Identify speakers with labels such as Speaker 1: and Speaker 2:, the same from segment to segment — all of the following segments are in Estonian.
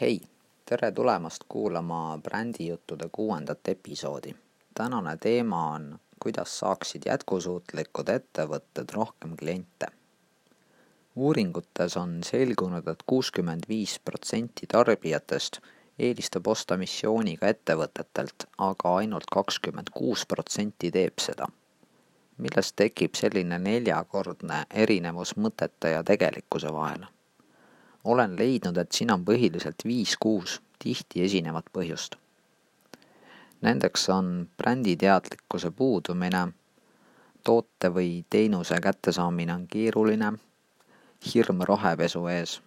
Speaker 1: hei, tere tulemast kuulama brändijuttude kuuendat episoodi. tänane teema on, kuidas saaksid jätkusuutlikud ettevõtted rohkem kliente. uuringutes on selgunud et, et kuuskümmend viis protsenti tarbijatest eelistab osta missiooniga ettevõtetelt, aga ainult kakskümmend kuus protsenti teeb seda. millest tekib selline neljakordne erinevus mõtete ja tegelikkuse vahel olen leidnud, et siin on põhiliselt viis-kuus tihti esinevat põhjust. Nendeks on bränditeadlikkuse puudumine, toote või teenuse kättesaamine on keeruline, hirm rohepesu ees,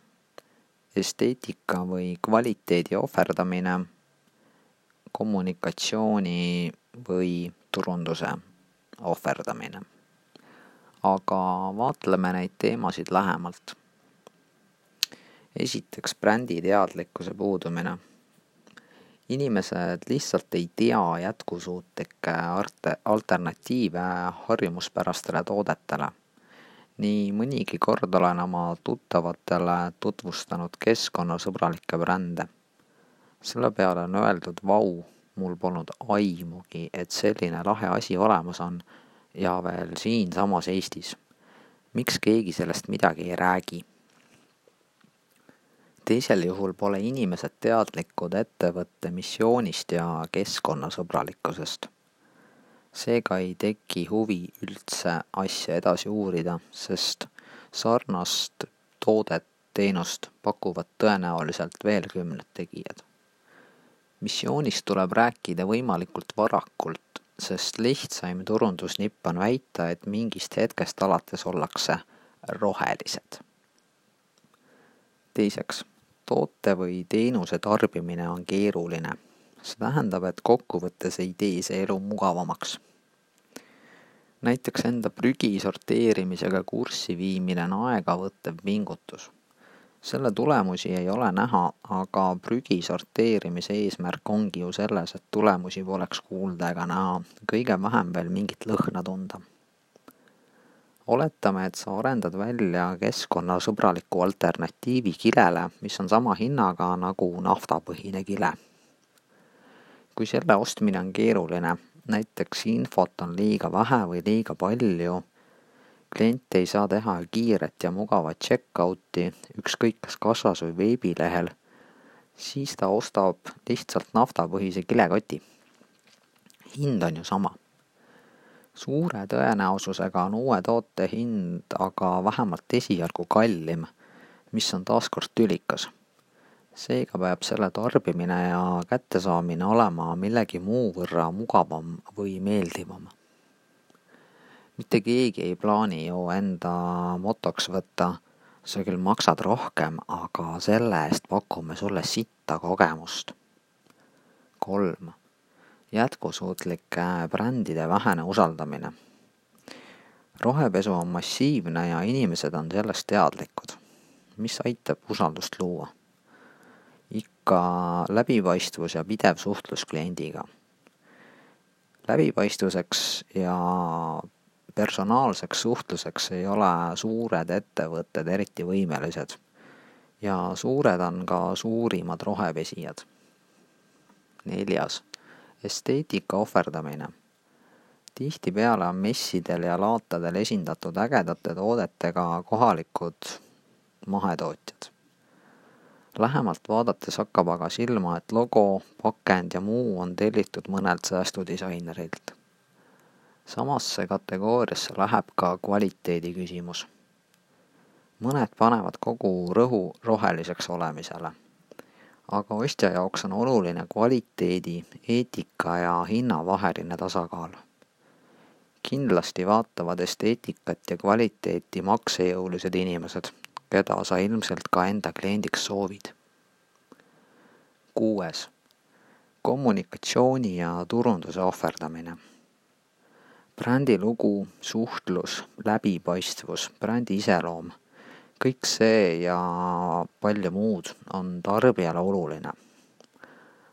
Speaker 1: esteetika või kvaliteedi ohverdamine, kommunikatsiooni või turunduse ohverdamine. aga vaatleme neid teemasid lähemalt esiteks bränditeadlikkuse puudumine. inimesed lihtsalt ei tea jätkusuutlikke alternatiive harjumuspärastele toodetele. nii mõnigi kord olen oma tuttavatele tutvustanud keskkonnasõbralikke brände. selle peale on öeldud, vau, mul polnud aimugi, et selline lahe asi olemas on ja veel siinsamas Eestis. miks keegi sellest midagi ei räägi? Teisel juhul pole inimesed teadlikud ettevõtte missioonist ja keskkonnasõbralikkusest. seega ei teki huvi üldse asja edasi uurida, sest sarnast toodet, teenust pakuvad tõenäoliselt veel kümned tegijad. missioonist tuleb rääkida võimalikult varakult, sest lihtsaim turundusnipp on väita, et mingist hetkest alates ollakse rohelised. teiseks toote või teenuse tarbimine on keeruline. see tähendab, et kokkuvõttes ei tee see elu mugavamaks. näiteks enda prügi sorteerimisega kurssi viimine on aegavõttev pingutus. selle tulemusi ei ole näha, aga prügi sorteerimise eesmärk ongi ju selles, et tulemusi poleks kuulda ega näha, kõige vähem veel mingit lõhna tunda oletame, et sa arendad välja keskkonnasõbraliku alternatiivi kilele, mis on sama hinnaga nagu naftapõhine kile. kui selle ostmine on keeruline, näiteks infot on liiga vähe või liiga palju, klient ei saa teha kiiret ja mugavat check-out'i ükskõik kas kassas või veebilehel, siis ta ostab lihtsalt naftapõhise kilekoti. hind on ju sama suure tõenäosusega on uue toote hind aga vähemalt esialgu kallim, mis on taaskord tülikas. seega peab selle tarbimine ja kättesaamine olema millegi muu võrra mugavam või meeldivam. mitte keegi ei plaani ju enda motoks võtta, sa küll maksad rohkem, aga selle eest pakume sulle sitta kogemust. kolm jätkusuutlike brändide vähene usaldamine. rohepesu on massiivne ja inimesed on sellest teadlikud, mis aitab usaldust luua. ikka läbipaistvus ja pidev suhtlus kliendiga. läbipaistvuseks ja personaalseks suhtluseks ei ole suured ettevõtted eriti võimelised ja suured on ka suurimad rohepesijad. neljas esteetika ohverdamine. tihtipeale on messidel ja laatadel esindatud ägedate toodetega kohalikud mahetootjad. lähemalt vaadates hakkab aga silma, et logo, pakend ja muu on tellitud mõnelt säästudisainerilt. samasse kategooriasse läheb ka kvaliteedi küsimus. mõned panevad kogu rõhu roheliseks olemisele aga ostja jaoks on oluline kvaliteedi, eetika ja hinna vaheline tasakaal. kindlasti vaatavad esteetikat ja kvaliteeti maksejõulised inimesed, keda sa ilmselt ka enda kliendiks soovid. kuues, kommunikatsiooni ja turunduse ohverdamine. brändi lugu, suhtlus, läbipaistvus, brändi iseloom kõik see ja palju muud on tarbijale oluline.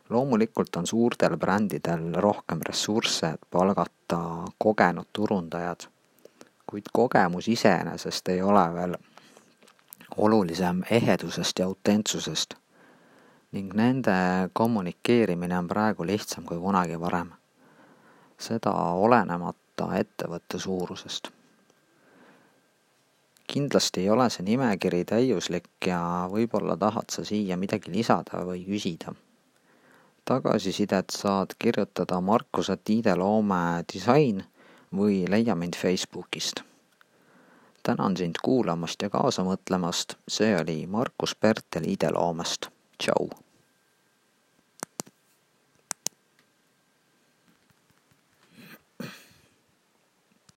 Speaker 1: loomulikult on suurtel brändidel rohkem ressursse, et palgata kogenud turundajad, kuid kogemus iseenesest ei ole veel olulisem ehedusest ja autentsusest. ning nende kommunikeerimine on praegu lihtsam kui kunagi varem. seda olenemata ettevõtte suurusest. Kindlasti ei ole see nimekiri täiuslik ja võib-olla tahad sa siia midagi lisada või küsida. tagasisidet saad kirjutada markus.ideloome disain või leia mind Facebookist tänan sind kuulamast ja kaasa mõtlemast, see oli Markus Pertel ideloomest, tšau!